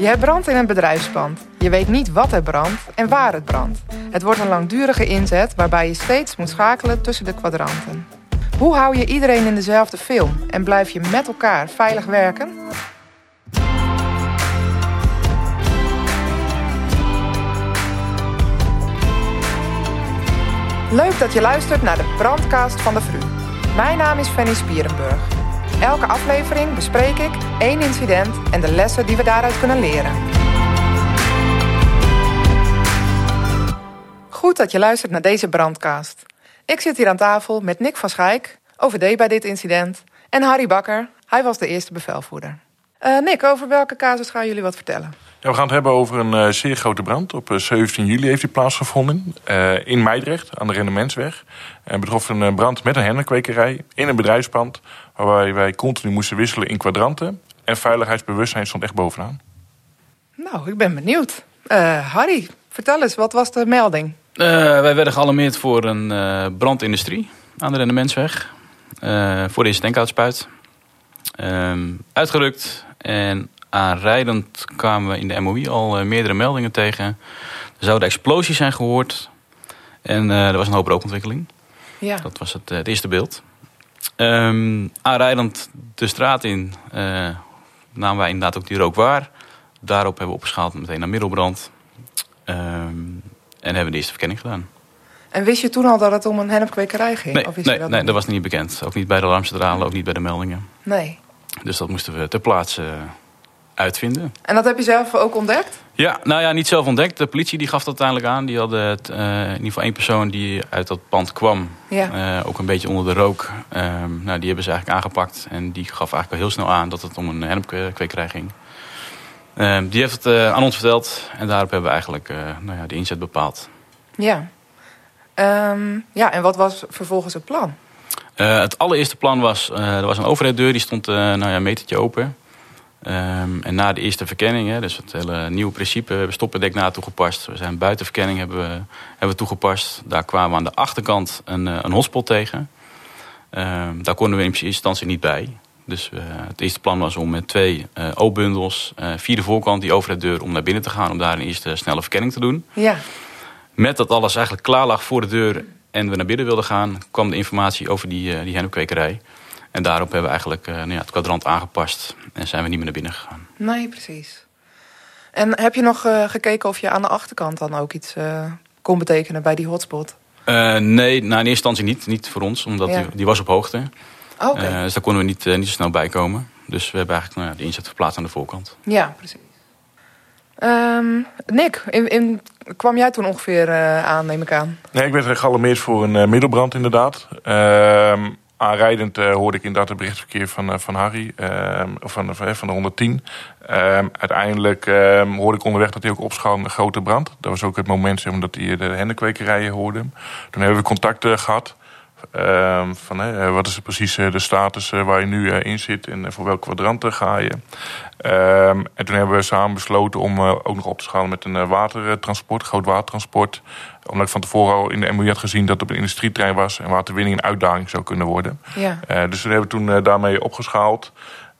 Je hebt brand in een bedrijfspand. Je weet niet wat er brandt en waar het brandt. Het wordt een langdurige inzet waarbij je steeds moet schakelen tussen de kwadranten. Hoe hou je iedereen in dezelfde film en blijf je met elkaar veilig werken? Leuk dat je luistert naar de brandcast van de VRU. Mijn naam is Fanny Spierenburg. Elke aflevering bespreek ik één incident en de lessen die we daaruit kunnen leren. Goed dat je luistert naar deze brandcast. Ik zit hier aan tafel met Nick van Schijk, OVD bij dit incident, en Harry Bakker, hij was de eerste bevelvoerder. Uh, Nick, over welke casus gaan jullie wat vertellen? Ja, we gaan het hebben over een uh, zeer grote brand. Op 17 juli heeft die plaatsgevonden uh, in Meidrecht aan de Rendementsweg. En betrof een brand met een hennenkwekerij in een bedrijfspand... waarbij wij continu moesten wisselen in kwadranten. En veiligheidsbewustzijn stond echt bovenaan. Nou, ik ben benieuwd. Harry, vertel eens, wat was de melding? wij werden gealarmeerd voor een brandindustrie aan de Rendementsweg. voor deze denkoutspuit. Ehm, uitgerukt en aanrijdend kwamen we in de MOI al uh, meerdere meldingen tegen. Er zouden explosies zijn gehoord. En uh, er was een hoop rookontwikkeling. Ja. Dat was het, het eerste beeld. Um, aanrijdend de straat in namen wij inderdaad ook die rook waar. Daarop hebben we opgeschaald meteen naar middelbrand. Um, en hebben we de eerste verkenning gedaan. En wist je toen al dat het om een hennepkwekerij ging? Nee, of wist nee, je dat, nee dat was niet bekend. Ook niet bij de alarmcentrale, ook niet bij de meldingen. Nee. Dus dat moesten we ter plaatse uitvinden. En dat heb je zelf ook ontdekt? Ja, nou ja, niet zelf ontdekt. De politie die gaf dat uiteindelijk aan. Die hadden het, uh, in ieder geval één persoon die uit dat pand kwam. Ja. Uh, ook een beetje onder de rook. Uh, nou, die hebben ze eigenlijk aangepakt. En die gaf eigenlijk al heel snel aan dat het om een hennepkwekerij ging. Ehm, die heeft het aan ons verteld. En daarop hebben we eigenlijk nou ja, de inzet bepaald. Ja. Um, ja, en wat was vervolgens het plan? het allereerste plan was, er was een overheiddeur. Die stond nou ja, een metertje open. Um, en na de eerste verkenning, hè, dus het hele nieuwe principe, we stoppendek na toegepast. We zijn buitenverkenning hebben we, hebben we toegepast. Daar kwamen we aan de achterkant een, eh, een hotspot tegen. Um, daar konden we in eerste instantie niet bij. Dus uh, het eerste plan was om met twee uh, O-bundels uh, via de voorkant die over de deur om naar binnen te gaan. Om daar een eerste snelle verkenning te doen. Ja. Met dat alles eigenlijk klaar lag voor de deur en we naar binnen wilden gaan, kwam de informatie over die, die hennepkwekerij. En daarop hebben we eigenlijk uh, nou ja, het kwadrant aangepast en zijn we niet meer naar binnen gegaan. Nee, precies. En heb je nog uh, gekeken of je aan de achterkant dan ook iets uh, kon betekenen bij die hotspot? nee, nou, in eerste instantie niet. Niet voor ons, omdat ja. die, die, was op hoogte. Oh, okay. dus daar konden we niet, niet zo snel bij komen. Dus we hebben eigenlijk nou, de inzet verplaatst aan de voorkant. Ja, precies. Um, Nick, in, in, kwam jij toen ongeveer aan, neem ik aan? Nee, ik werd gealarmeerd voor een middelbrand inderdaad. Aanrijdend uh, hoorde ik inderdaad het berichtverkeer van, uh, van Harry, uh, van, van, van de 110. Ehm, uiteindelijk ehm, hoorde ik onderweg dat hij ook opschouwde een grote brand. Dat was ook het moment zeg dat hij de hennekwekerijen hoorde. Toen hebben we contact gehad. Um, van, hè, wat is precies de status waar je nu in zit en voor welk kwadrant ga je. Um, en toen hebben we samen besloten om ook nog op te schalen met een watertransport, groot watertransport omdat ik van tevoren al in de MOI had gezien dat het op een industrietrein was en waterwinning een uitdaging zou kunnen worden. Ja. Dus we hebben toen daarmee opgeschaald.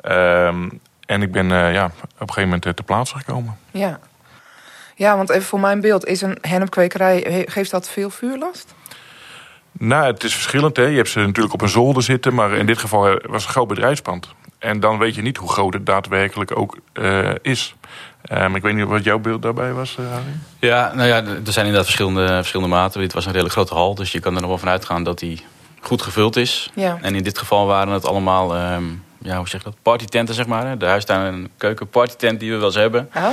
Uh, en ik ben ja, op een gegeven moment te plaatse gekomen. Ja. ja, want even voor mijn beeld, is een hennepkwekerij, geeft dat veel vuurlast? Nou, het is verschillend. Hè. Je hebt ze natuurlijk op een zolder zitten, maar in dit geval was het een groot bedrijfspand. En dan weet je niet hoe groot het daadwerkelijk ook is. Um, ik weet niet wat jouw beeld daarbij was, uh, Harry? Ja, nou ja, er zijn inderdaad verschillende, verschillende maten. Dit was een redelijk grote hal, dus je kan er nog wel van uitgaan dat die goed gevuld is. Ja. En in dit geval waren het allemaal, um, ja, hoe zeg je dat, partytenten zeg maar. De huistuin- en keuken partytent die we wel eens hebben. Oh.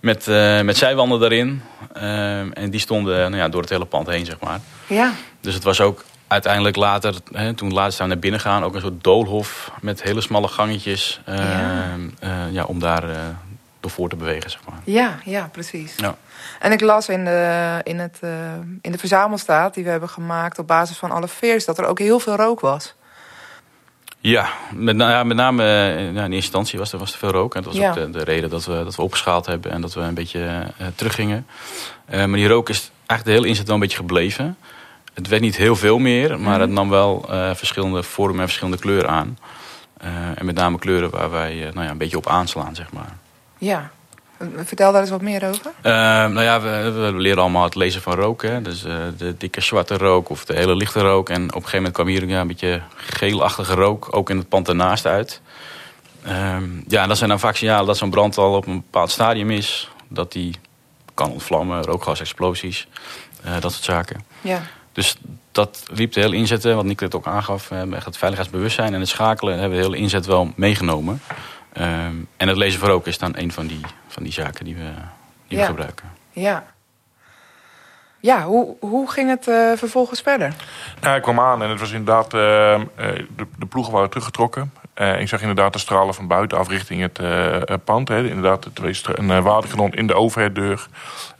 Met, uh, met zijwanden daarin. Um, en die stonden nou ja, door het hele pand heen, zeg maar. Ja. Dus het was ook uiteindelijk later, hè, toen later zijn we naar binnen gaan, ook een soort doolhof met hele smalle gangetjes. Uh, ja. Uh, ja. om daar voor te bewegen, zeg maar. Ja, ja, precies. Ja. En ik las in de, in, het, in de verzamelstaat die we hebben gemaakt op basis van alle veers dat er ook heel veel rook was. Ja, met, ja, met name ja, in eerste instantie was er, was er veel rook. En dat was ja. ook de, de, reden dat we, dat we opgeschaald hebben en dat we een beetje uh, teruggingen. Uh, maar die rook is eigenlijk de hele inzet wel een beetje gebleven. Het werd niet heel veel meer, maar mm. het nam wel verschillende vormen en verschillende kleuren aan. en met name kleuren waar wij nou ja, een beetje op aanslaan, zeg maar. Ja. Vertel daar eens wat meer over. Uh, nou ja, we, we, leren allemaal het lezen van rook. Hè. Dus uh, de dikke zwarte rook of de hele lichte rook. En op een gegeven moment kwam hier ja, een beetje geelachtige rook, ook in het pand ernaast uit. Uh, ja, dat zijn dan vaak signalen dat zo'n brand al op een bepaald stadium is. Dat die kan ontvlammen, rookgasexplosies, uh, dat soort zaken. Ja. Dus dat liep de hele inzet, wat Nick het ook aangaf, echt het veiligheidsbewustzijn en het schakelen hebben we de hele inzet wel meegenomen. Um, en het lezen voor rook is dan een van die, van die zaken die we, die ja. we gebruiken. Ja. Ja, hoe, hoe ging het uh, vervolgens verder? Nou, ik kwam aan en het was inderdaad, uh, de, de ploegen waren teruggetrokken. Uh, ik zag inderdaad de stralen van buitenaf richting het pand. Hè. Inderdaad, twee een waterkanon in de overheiddeur.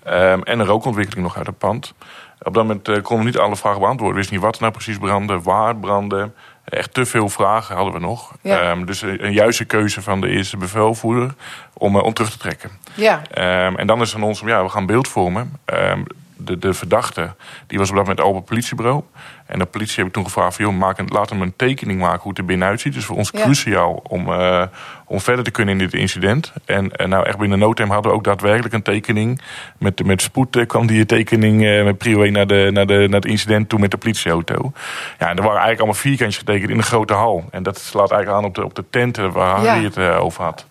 Um, en een rookontwikkeling nog uit het pand. Op dat moment konden we niet alle vragen beantwoorden. We wisten niet wat er nou precies brandde, waar het brandde. Echt te veel vragen hadden we nog. Ja. Um, dus een, juiste keuze van de eerste bevelvoerder om, uh, om terug te trekken. Ja. Um, en dan is het aan ons, ja, we gaan beeld vormen. Um, de, de verdachte, die was op dat moment het politiebureau. En de politie heb ik toen gevraagd van, joh, maak een, laat hem een tekening maken hoe het er binnenuit ziet. Dus voor ons Ja. cruciaal om, uh, om verder te kunnen in dit incident. En nou, echt binnen no time hadden we ook daadwerkelijk een tekening. Met, met spoed uh, kwam die tekening uh, met prio 1 naar, de, naar, de, naar het incident toe met de politieauto. Ja, en er waren eigenlijk allemaal vierkantjes getekend in de grote hal. En dat slaat eigenlijk aan op de, op de tenten waar Harry Ja. het over had.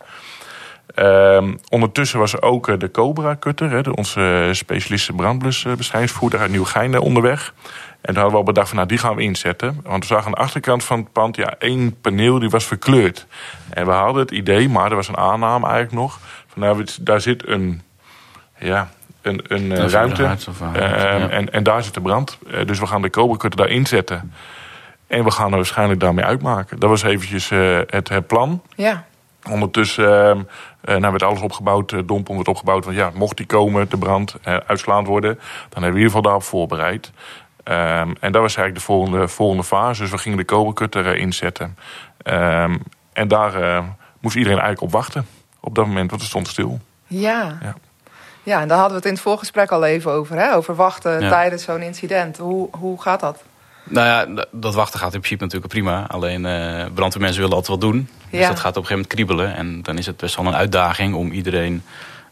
Um, ondertussen was er ook uh, de Cobra-cutter, hè, de, onze specialiste brandblusbestrijdingsvoerder uit Nieuwegein onderweg. En toen hadden we al bedacht van, nou, die gaan we inzetten. Want we zagen aan de achterkant van het pand, ja, één paneel die was verkleurd. En we hadden het idee, maar er was een aanname eigenlijk nog. Van, nou, daar zit een, ja, een, een uh, ruimte. Uh, ja. en, en daar zit de brand. Uh, dus we gaan de Cobra-cutter daar inzetten. En we gaan er waarschijnlijk daarmee uitmaken. Dat was eventjes uh, het, het plan. Ja. Ondertussen uh, uh, nou werd alles opgebouwd, uh, Dompom werd opgebouwd. Want ja, mocht die komen, de brand, uh, uitslaand worden, dan hebben we in ieder geval daarop voorbereid. Um, en dat was eigenlijk de volgende, volgende fase. Dus we gingen de koberkutter inzetten. Um, en daar uh, moest iedereen eigenlijk op wachten. Op dat moment, want het stond stil. Ja. Ja. Ja, en daar hadden we het in het voorgesprek al even over. Hè? Over wachten ja. tijdens zo'n incident. Hoe, hoe gaat dat? Nou ja, dat wachten gaat in principe natuurlijk prima. Alleen uh, brandweermensen willen altijd wat doen. Dus dat gaat op een gegeven moment kriebelen. En dan is het best wel een uitdaging om iedereen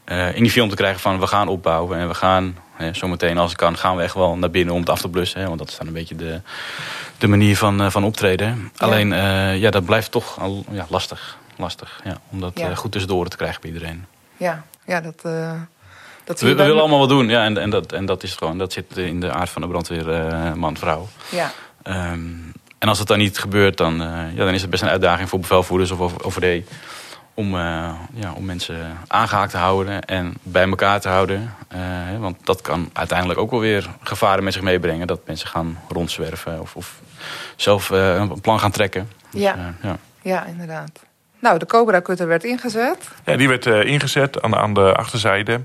uh, in die film te krijgen van we gaan opbouwen. En we gaan, hè, zometeen als het kan, gaan we echt wel naar binnen om het af te blussen. Hè, want dat is dan een beetje de, de manier van, uh, van optreden. Ja. Alleen, ja, dat blijft toch al, ja, lastig. Lastig, ja, om dat goed tussendoor te krijgen bij iedereen. Ja, ja dat, dat We, willen allemaal wat doen, ja, en, en, dat, en dat is het gewoon. Dat zit in de aard van de brandweer, man-vrouw. Ja, Um, en als het dan niet gebeurt, dan, uh, ja, dan is het best een uitdaging voor bevelvoerders of OVD. Om, uh, ja, om mensen aangehaakt te houden en bij elkaar te houden. Uh, want dat kan uiteindelijk ook wel weer gevaren met zich meebrengen. Dat mensen gaan rondzwerven of, of zelf uh, een plan gaan trekken. Ja. Dus, ja. ja, inderdaad. Nou, de Cobra-cutter werd ingezet. Ja, die werd uh, ingezet aan, aan de achterzijde.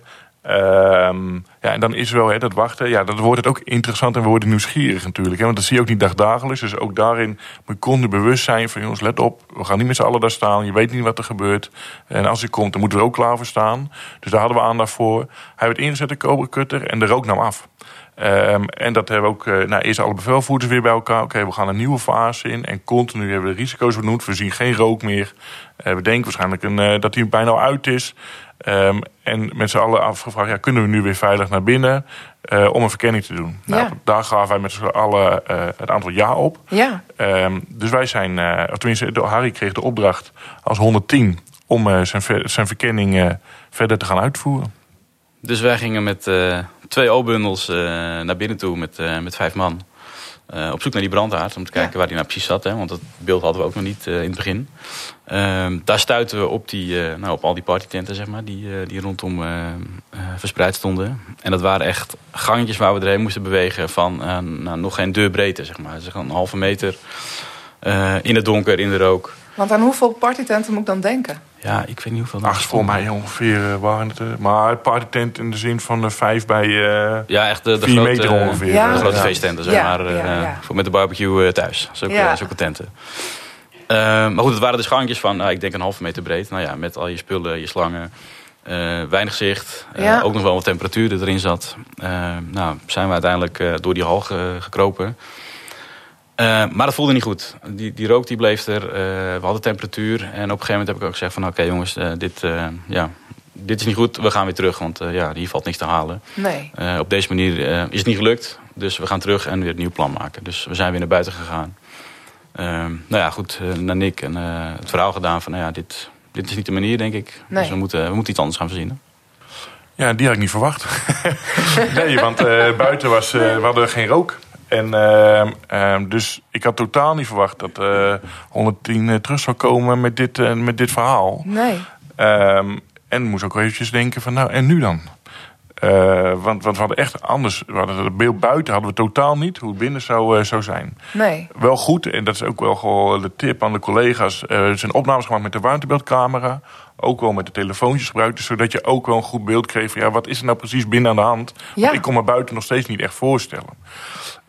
Um, ja, en dan is wel hè, dat wachten. Ja, dan wordt het ook interessant en we worden nieuwsgierig natuurlijk. Hè, want dat zie je ook niet dagdagelijks. Dus ook daarin moet je continu bewust zijn van... jongens, let op, we gaan niet met z'n allen daar staan. Je weet niet wat er gebeurt. En als hij komt, dan moeten we er ook klaar voor staan. Dus daar hadden we aandacht voor. Hij werd ingezet, de Cobra-cutter, en de rook nam af. Um, en dat hebben we ook, uh, nou, eerst alle bevelvoerders weer bij elkaar. Oké, okay, we gaan een nieuwe fase in. En continu hebben we de risico's benoemd. We zien geen rook meer. Uh, we denken waarschijnlijk een, uh, dat hij bijna al uit is. Um, en met z'n allen afgevraagd, ja, kunnen we nu weer veilig naar binnen om een verkenning te doen? Ja. Nou, daar gaven wij met z'n allen het aantal ja op. Ja. Um, dus wij zijn, of tenminste, Harry kreeg de opdracht als 110 om zijn, ver, zijn verkenning verder te gaan uitvoeren. Dus wij gingen met uh, twee O-bundels uh, naar binnen toe met, uh, met vijf man. Uh, op zoek naar die brandhaard om te kijken ja. waar die nou precies zat. Hè, want dat beeld hadden we ook nog niet uh, in het begin. Uh, daar stuiten we op, die, nou, op al die partytenten zeg maar, die, die rondom verspreid stonden. En dat waren echt gangetjes waar we erheen moesten bewegen van nou, nog geen deurbreedte. Zeg maar. Zeg een halve meter in het donker, in de rook. Want aan hoeveel partytenten moet ik dan denken? Ja, ik weet niet hoeveel. Acht voor mij ongeveer uh, waren het. Uh, maar partytent in de zin van uh, vijf bij uh, ja, echt de, de vier grote, meter ongeveer. Ja. De grote ja. feesttenten, zeg ja, maar. Ja, ja. Voor met de barbecue thuis. Zulke, Ja. zulke tenten. Uh, maar goed, het waren dus gangjes van, nou, ik denk een halve meter breed. Nou ja, met al je spullen, je slangen. Uh, weinig zicht. Uh, Ja. Ook nog wel wat temperatuur die erin zat. Uh, nou, zijn we uiteindelijk uh, door die hal ge gekropen. Uh, maar dat voelde niet goed. Die, die rook die bleef er. Uh, we hadden temperatuur. En op een gegeven moment heb ik ook gezegd van... oké okay, jongens, uh, dit, ja, dit is niet goed, we gaan weer terug. Want ja, hier valt niks te halen. Nee. op deze manier is het niet gelukt. Dus we gaan terug en weer een nieuw plan maken. Dus we zijn weer naar buiten gegaan. Ehm, nou ja, goed, naar Nick en het verhaal gedaan van, nou ja, dit, dit is niet de manier, denk ik. Nee. Dus we moeten, we moeten iets anders gaan verzinnen. Ja, die had ik niet verwacht. nee, want buiten was, we hadden geen rook. En uh, dus ik had totaal niet verwacht dat uh, 110 terug zou komen met dit, uh, met dit verhaal. Nee. Um, en moest ook eventjes denken van nou, en nu dan? Uh, want, want we hadden echt anders. We hadden het beeld buiten hadden we totaal niet hoe het binnen zou, uh, zou zijn. Nee. Wel goed, en dat is ook wel gewoon de tip aan de collega's. Uh, er zijn opnames gemaakt met de warmtebeeldcamera. Ook wel met de telefoontjes gebruikt. Dus zodat je ook wel een goed beeld kreeg van ja, wat is er nou precies binnen aan de hand? Ja. Want ik kon me buiten nog steeds niet echt voorstellen.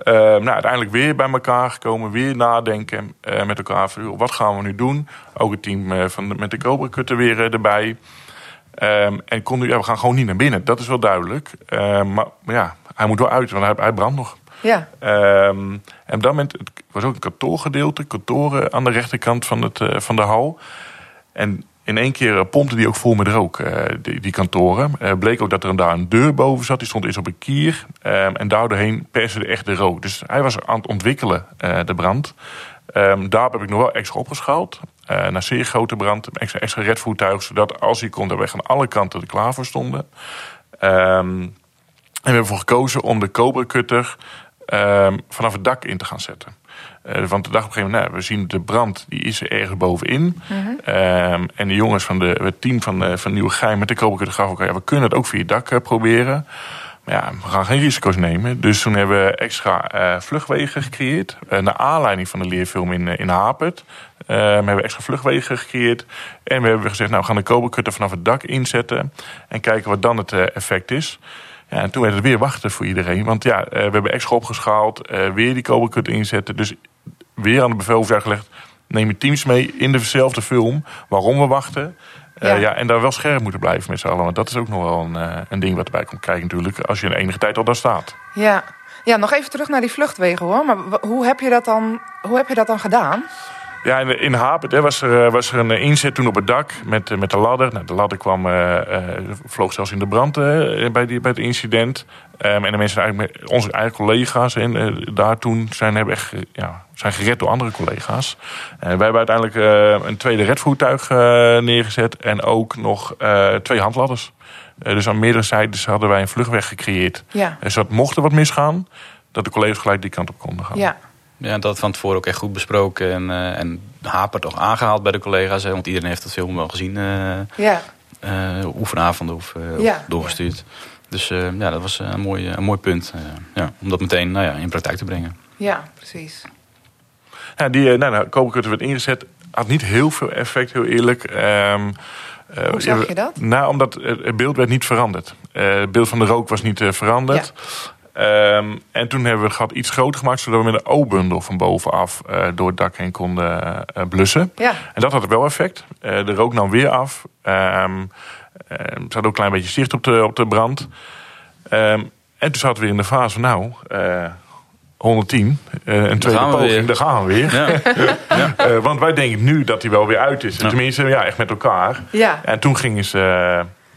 Uh, nou, uiteindelijk weer bij elkaar gekomen, weer nadenken uh, met elkaar. Van, wat gaan we nu doen? Ook het team uh, van de, met de Cobra Cutter weer erbij. Um, en kon nu, ja, we gaan gewoon niet naar binnen, dat is wel duidelijk. Uh, maar, maar, ja, hij moet wel uit, want hij, hij brandt nog. Ja. Um, en op dat moment het was ook een kantoorgedeelte, kantoren aan de rechterkant van, het, van de hal. En in één keer pompte die ook vol met rook, uh, die, die, kantoren. Uh, bleek ook dat er daar een deur boven zat. Die stond eerst op een kier. Um, en daardoorheen perste echt de rook. Dus hij was aan het ontwikkelen, de brand. Um, daar heb ik nog wel extra opgeschaald. Uh, naar zeer grote brand. Extra, extra redvoertuigen. Zodat als hij kon, dat we aan alle kanten er klaar voor stonden. Um, en we hebben ervoor gekozen om de Cobra Cutter vanaf het dak in te gaan zetten. Uh, want de dag op een gegeven moment, nou, we zien de brand, die is er ergens bovenin. Mhm. Um, en de jongens van de, het team van, uh, van Nieuwegein met de Cobra gaven ook, ja, we kunnen het ook via het dak uh, proberen. Maar ja, we gaan geen risico's nemen. Dus toen hebben we extra vluchtwegen gecreëerd. naar aanleiding van de leerfilm in, in Hapert. Um, hebben we extra vluchtwegen gecreëerd. En we hebben gezegd, nou we gaan de Cobra Cutter vanaf het dak inzetten. En kijken wat dan het effect is. Ja, en toen werd het weer wachten voor iedereen. Want ja, we hebben extra opgeschaald. weer die Cutter inzetten. Dus weer aan de bevelvoerder gelegd. Neem je teams mee in dezelfde film. Waarom we wachten. Ja. Uh, ja, en daar wel scherp moeten blijven met z'n allen. Want dat is ook nog wel een, uh, een ding wat erbij komt kijken natuurlijk. Als je een enige tijd al daar staat. Ja. ja, nog even terug naar die vluchtwegen hoor. Maar hoe heb je dat dan, hoe heb je dat dan gedaan? Ja, in, in Hapert hè, was, er, was er een inzet toen op het dak met, met de ladder. Nou, de ladder kwam, uh, vloog zelfs in de brand bij, die, bij het incident. Um, en de mensen, eigenlijk, onze eigen collega's en, uh, daar toen zijn, hebben echt, ja, zijn gered door andere collega's. Wij hebben uiteindelijk een tweede redvoertuig neergezet en ook nog twee handladders. dus aan meerdere zijdes hadden wij een vluchtweg gecreëerd. Ja. zodat mocht er wat misgaan, dat de collega's gelijk die kant op konden gaan. Ja. Ja, dat van tevoren ook echt goed besproken en, uh, en hapert toch aangehaald bij de collega's. Hè, want iedereen heeft het film wel gezien. Uh, ja. Uh, oefenavonden of, ja. doorgestuurd. Ja. Dus ja, dat was een mooi, een mooi punt. ja, om dat meteen nou ja, in praktijk te brengen. Ja, precies. Ja, die nou, nou, werd ingezet. Had niet heel veel effect, heel eerlijk. Um, Hoe zag je dat? Nou, omdat het beeld werd niet veranderd. het beeld van de rook was niet veranderd. Ja. Um, en toen hebben we het gat iets groter gemaakt, zodat we met een O-bundel van bovenaf uh, door het dak heen konden uh, blussen. Ja. En dat had wel effect. Uh, de rook nam weer af. Um, er zat ook een klein beetje zicht op de, op de brand. Um, en toen zaten we weer in de fase van nou, 110, een tweede gaan poging, daar gaan we weer. Ja. ja. want wij denken nu dat hij wel weer uit is. Ja. Tenminste, ja, echt met elkaar. Ja. En toen gingen ze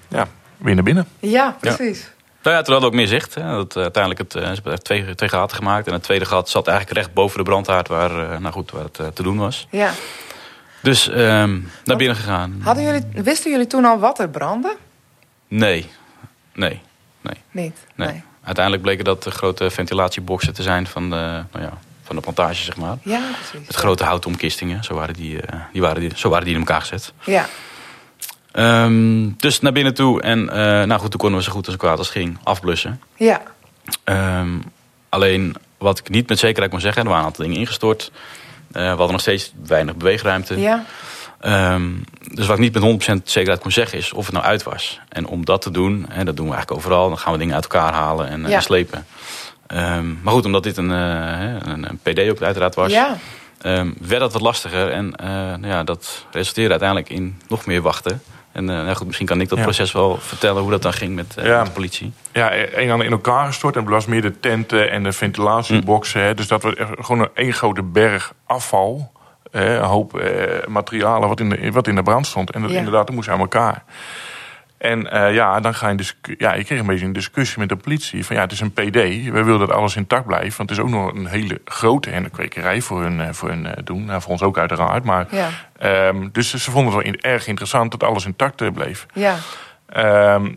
ja, weer naar binnen. Ja, precies. Nou ja, toen hadden we ook meer zicht. Hè. Dat, uh, uiteindelijk het, uh, ze hebben twee, twee gaten gemaakt. En het tweede gat zat eigenlijk recht boven de brandhaard waar, uh, nou goed, waar het te doen was. Ja. Dus um, naar binnen gegaan. Hadden jullie, wisten jullie toen al wat er brandde? Nee. Nee. Nee. Niet? Nee. nee. Uiteindelijk bleken dat de grote ventilatieboxen te zijn van de, nou ja, van de plantage, zeg maar. Ja, precies. Met grote houten omkistingen. Zo waren die, die, waren die, zo waren die in elkaar gezet. Ja. Um, dus naar binnen toe. En uh, nou goed, toen konden we zo goed als kwaad als ging afblussen. Ja. Um, alleen wat ik niet met zekerheid kon zeggen, er waren een aantal dingen ingestort. Uh, we hadden nog steeds weinig beweegruimte. Ja. Um, dus wat ik niet met 100% zekerheid kon zeggen is of het nou uit was. En om dat te doen, hè, dat doen we eigenlijk overal. Dan gaan we dingen uit elkaar halen en, ja. en slepen. maar goed, omdat dit een, uh, een, een PD ook uiteraard was. Ja. Um, werd dat wat lastiger en uh, nou ja, dat resulteerde uiteindelijk in nog meer wachten. En uh, nou goed, misschien kan ik dat ja. proces wel vertellen hoe dat dan ging met, uh, ja. met de politie. Ja, een aan in elkaar gestort en was meer de tenten en de ventilatieboxen. Mm. Hè, dus dat was gewoon een één grote berg afval. Hè, een hoop materialen wat in, de, wat in de brand stond. En dat ja. inderdaad, dat moest aan elkaar. En eh, ja, dan ga je dus, ja, ik kreeg een beetje een discussie met de politie. Van ja, het is een PD. We willen dat alles intact blijft. Want het is ook nog een hele grote hennenkwekerij voor hun, eh, voor hun eh, doen. Nou, voor ons ook uiteraard. Maar, Ja. ehm, dus ze vonden het wel in- erg interessant dat alles intact bleef. Ja. Ehm,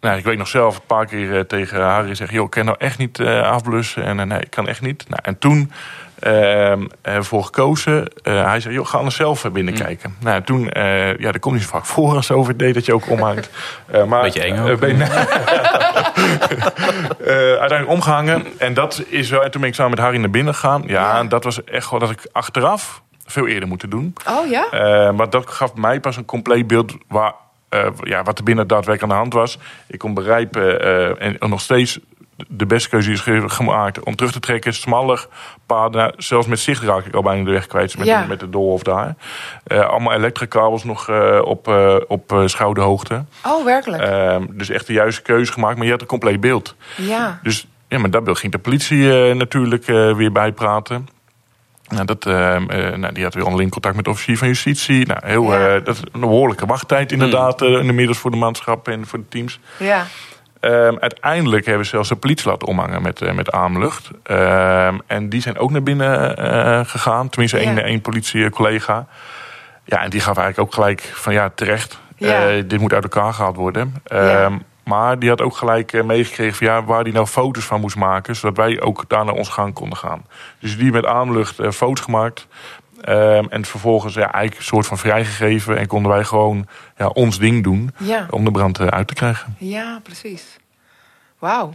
nou, ik weet nog zelf een paar keer tegen Harry zeggen... joh, ik kan nou echt niet afblussen. En nee, ik kan echt niet. Nou, en toen voor gekozen. Eh, hij zei, joh, ga anders zelf binnenkijken. Nou, toen, eh, ja, dat komt niet zo vaak voor als over deed dat je ook omhangt. Eh, maar, Beetje eng ook. eh, ben- uiteindelijk omgehangen. En dat is wel. En toen ben ik samen met Harry naar binnen gegaan. Ja, en dat was echt wel dat ik achteraf veel eerder moeten doen. Oh ja? Eh, maar dat gaf mij pas een compleet beeld waar, eh, ja, wat er binnen daadwerkelijk aan de hand was. Ik kon begrijpen eh, en nog steeds de beste keuze is ge- gemaakt om terug te trekken. Smaller paden, zelfs met zicht raak ik al bijna de weg kwijt met, Ja. de, met de doolhof daar. Eh, allemaal elektrakabels nog eh, op, eh, op eh, schouderhoogte. Oh, werkelijk? Ehm, dus echt de juiste keuze gemaakt, maar je had een compleet beeld. ja. Dus ja, maar dat beeld ging de politie natuurlijk eh, weer bijpraten. Nou, dat, ehm, eh, nou, die had weer online contact met de officier van justitie. Nou, heel, Ja. eh, dat is een behoorlijke wachttijd inderdaad. eh, inmiddels voor de manschappen en voor de teams. Ja. Ehm, uiteindelijk hebben we zelfs de politie laten omhangen met, eh, met aamlucht. Ehm, en die zijn ook naar binnen eh, gegaan. Tenminste, één Ja. één politiecollega. Ja, en die gaf eigenlijk ook gelijk van ja, terecht. Ja. eh, dit moet uit elkaar gehaald worden. Ehm, Ja. Maar die had ook gelijk meegekregen van ja, waar hij nou foto's van moest maken. Zodat wij ook daar naar ons gang konden gaan. Dus die met aamlucht eh, foto's gemaakt. Ehm, en vervolgens ja, eigenlijk een soort van vrijgegeven. En konden wij gewoon ja, ons ding doen Ja. om de brand eh, uit te krijgen. Ja, precies. Wauw.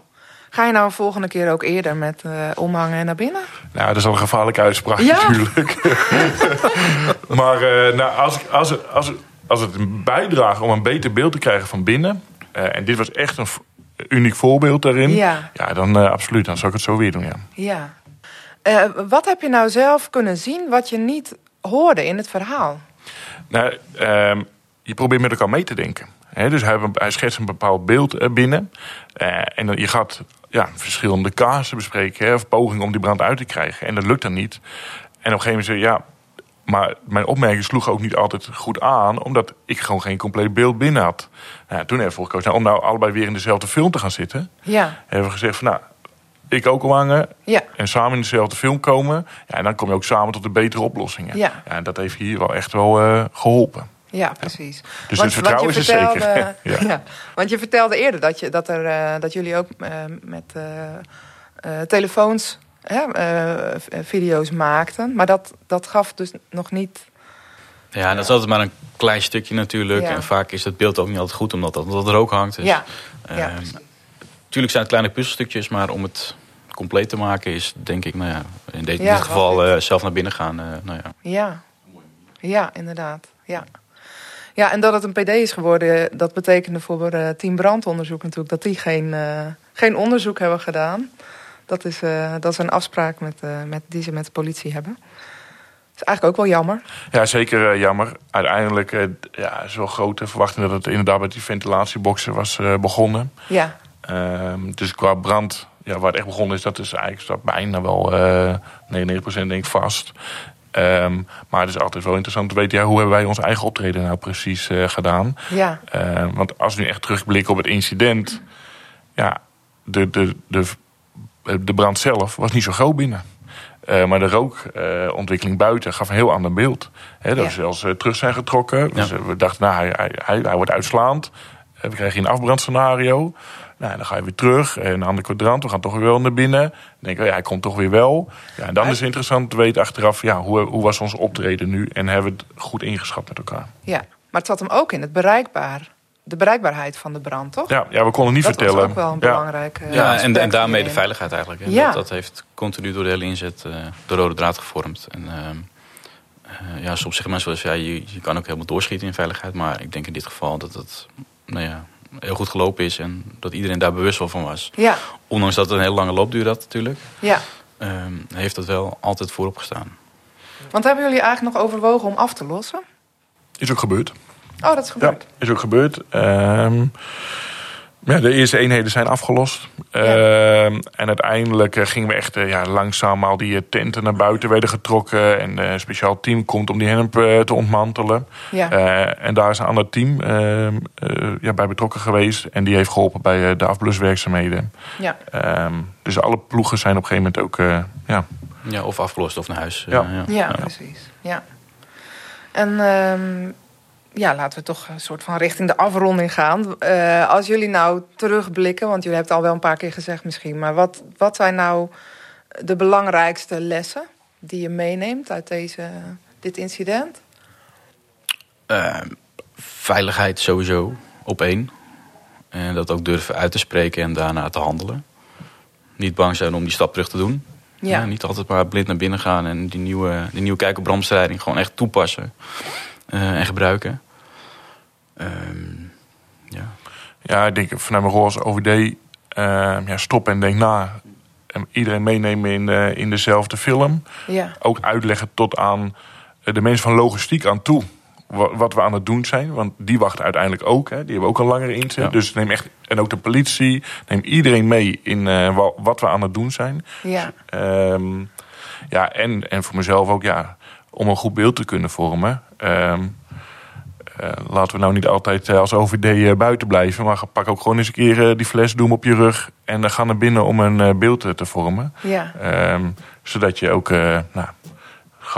Ga je nou een volgende keer ook eerder met eh, omhangen en naar binnen? Nou, dat is al een gevaarlijke uitspraak Ja. natuurlijk. maar eh, nou, als, als, het- als, als het een bijdrage om een beter beeld te krijgen van binnen... en dit was echt een uniek voorbeeld daarin... Ja. dan absoluut, dan zou ik het zo weer doen, ja. Ja. Eh, wat heb je nou zelf kunnen zien wat je niet hoorde in het verhaal? Nou, ehm, je probeert met elkaar mee te denken. Dus hij, hij schetst een bepaald beeld eh, binnen. Eh, en dan, je gaat ja, verschillende kaarsen bespreken. Hè, of pogingen om die brand uit te krijgen. En dat lukt dan niet. En op een gegeven moment zeg je, ja... Maar mijn opmerking sloeg ook niet altijd goed aan... omdat ik gewoon geen compleet beeld binnen had. Nou, toen hebben we gekozen nou, om nou allebei weer in dezelfde film te gaan zitten. Ja. Hebben we gezegd van, nou, ik ook omhangen... Ja. en samen in dezelfde film komen. Ja, en dan kom je ook samen tot de betere oplossingen. Ja. en dat heeft hier wel echt wel eh, geholpen. Ja, precies. Dus het vertrouwen is er zeker. Ja. ja. want je vertelde eerder dat, je, dat, er, eh, dat jullie ook eh, met telefoons eh, video's maakten. Maar dat, dat gaf dus nog niet... Ja, en dat is altijd maar een klein stukje natuurlijk. Ja. En vaak is het beeld ook niet altijd goed omdat, dat- omdat er rook hangt. Dus, ja, ja, ehm, precies. Tuurlijk zijn het kleine puzzelstukjes, maar om het compleet te maken is denk ik, nou ja, in, de- in Ja, dit geval eh, zelf naar binnen gaan. eh, nou ja. Ja, ja inderdaad. Ja. ja, en dat het een PD is geworden, dat betekende voor eh team brandonderzoek natuurlijk dat die geen, eh, geen onderzoek hebben gedaan. Dat is, eh, dat is een afspraak met, eh, met, die ze met de politie hebben. is eigenlijk ook wel jammer. Ja, zeker jammer. Uiteindelijk eh, ja, is wel grote verwachting dat het inderdaad met die ventilatieboxen was eh, begonnen. Ja, Ehm, dus qua brand, ja, waar het echt begonnen is, dat is eigenlijk staat bijna wel eh 99% denk ik vast. Ehm, maar het is altijd wel interessant te weten, ja, hoe hebben wij ons eigen optreden nou precies eh, gedaan? ja, Eh, want als we nu echt terugblikken op het incident, ja, de, de, de, de brand zelf was niet zo groot binnen. Eh, maar de rookontwikkeling buiten gaf een heel ander beeld. Hè, dat Ja. we zelfs terug zijn getrokken. Dus, we dachten, nou, hij, hij, hij, hij wordt uitslaand. We krijgen een afbrandscenario. Nou, dan ga je weer terug. eh, een ander kwadrant. We gaan toch weer wel naar binnen. Dan denk ik, ja, hij komt toch weer wel. Ja, en dan is het interessant te weten achteraf... Ja, hoe, hoe was ons optreden nu? En hebben we het goed ingeschat met elkaar? ja. Maar het zat hem ook in het bereikbaar, de bereikbaarheid van de brand, toch? Ja, ja we konden niet dat vertellen. was ook wel een belangrijk eh, Ja, en, aspect en daarmee de veiligheid eigenlijk. Hè. Ja. Dat, dat heeft continu door de hele inzet eh, de rode draad gevormd. En ehm, eh, ja, soms zeggen mensen wel eens, ja, je, je kan ook helemaal doorschieten in veiligheid. Maar ik denk in dit geval dat het nou ja, heel goed gelopen is en dat iedereen daar bewust wel van was. Ja, Ondanks dat het een hele lange loopduur had natuurlijk, ja. ehm, heeft dat wel altijd voorop gestaan. Want hebben jullie eigenlijk nog overwogen om af te lossen? Is ook gebeurd. Oh, dat is Ja, gebeurd. is ook gebeurd. Ehm, Ja, de eerste eenheden zijn afgelost. Ehm, en uiteindelijk eh, gingen we echt eh, ja, langzaam al die eh, tenten naar buiten werden getrokken. En een speciaal team komt om die hennep te ontmantelen. Ja. en daar is een ander team ehm, ja, bij betrokken geweest. En die heeft geholpen bij de afbluswerkzaamheden. Ja. Ehm, dus alle ploegen zijn op een gegeven moment ook... ja. ja, of afgelost of naar huis. Ja, ja. ja precies. Ja. En ja, laten we toch een soort van richting de afronding gaan. Uh, als jullie nou terugblikken, want jullie hebben het al wel een paar keer gezegd misschien, maar wat, wat zijn nou de belangrijkste lessen die je meeneemt uit deze, dit incident? Uh, veiligheid sowieso op één. En dat ook durven uit te spreken en daarna te handelen. Niet bang zijn om die stap terug te doen. Ja. ja niet altijd maar blind naar binnen gaan en die nieuwe, die nieuwe kijk op brandbestrijding gewoon echt toepassen. Uh, en gebruiken. Um, ja. ja, ik denk vanuit mijn rol als OVD, uh, ehm, ja, stop en denk na. En iedereen meenemen in, de, in dezelfde film. Ja. Ook uitleggen tot aan de mensen van logistiek aan toe wat we aan het doen zijn. Want die wachten uiteindelijk ook. Hè. Die hebben ook een langere inzet. Dus neem echt, en ook de politie, neem iedereen mee in uh, wat we aan het doen zijn. Ja, um, ja en, en voor mezelf ook, ja, om een goed beeld te kunnen vormen. Um, uh, laten we nou niet altijd uh, als OVD uh, buiten blijven. Maar pak ook gewoon eens een keer die fles, doe hem op je rug. En ga naar binnen om een beeld te vormen. Ja. Um, zodat je ook nou,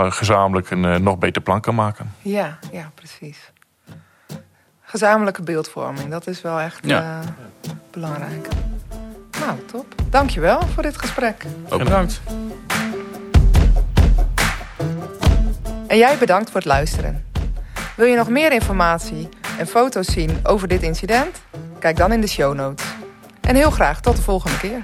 gezamenlijk een nog beter plan kan maken. Ja, ja precies. Gezamenlijke beeldvorming, dat is wel echt ja. belangrijk. Nou, top. Dankjewel voor dit gesprek. Ook bedankt. En jij bedankt voor het luisteren. Wil je nog meer informatie en foto's zien over dit incident? Kijk dan in de show notes. En heel graag tot de volgende keer.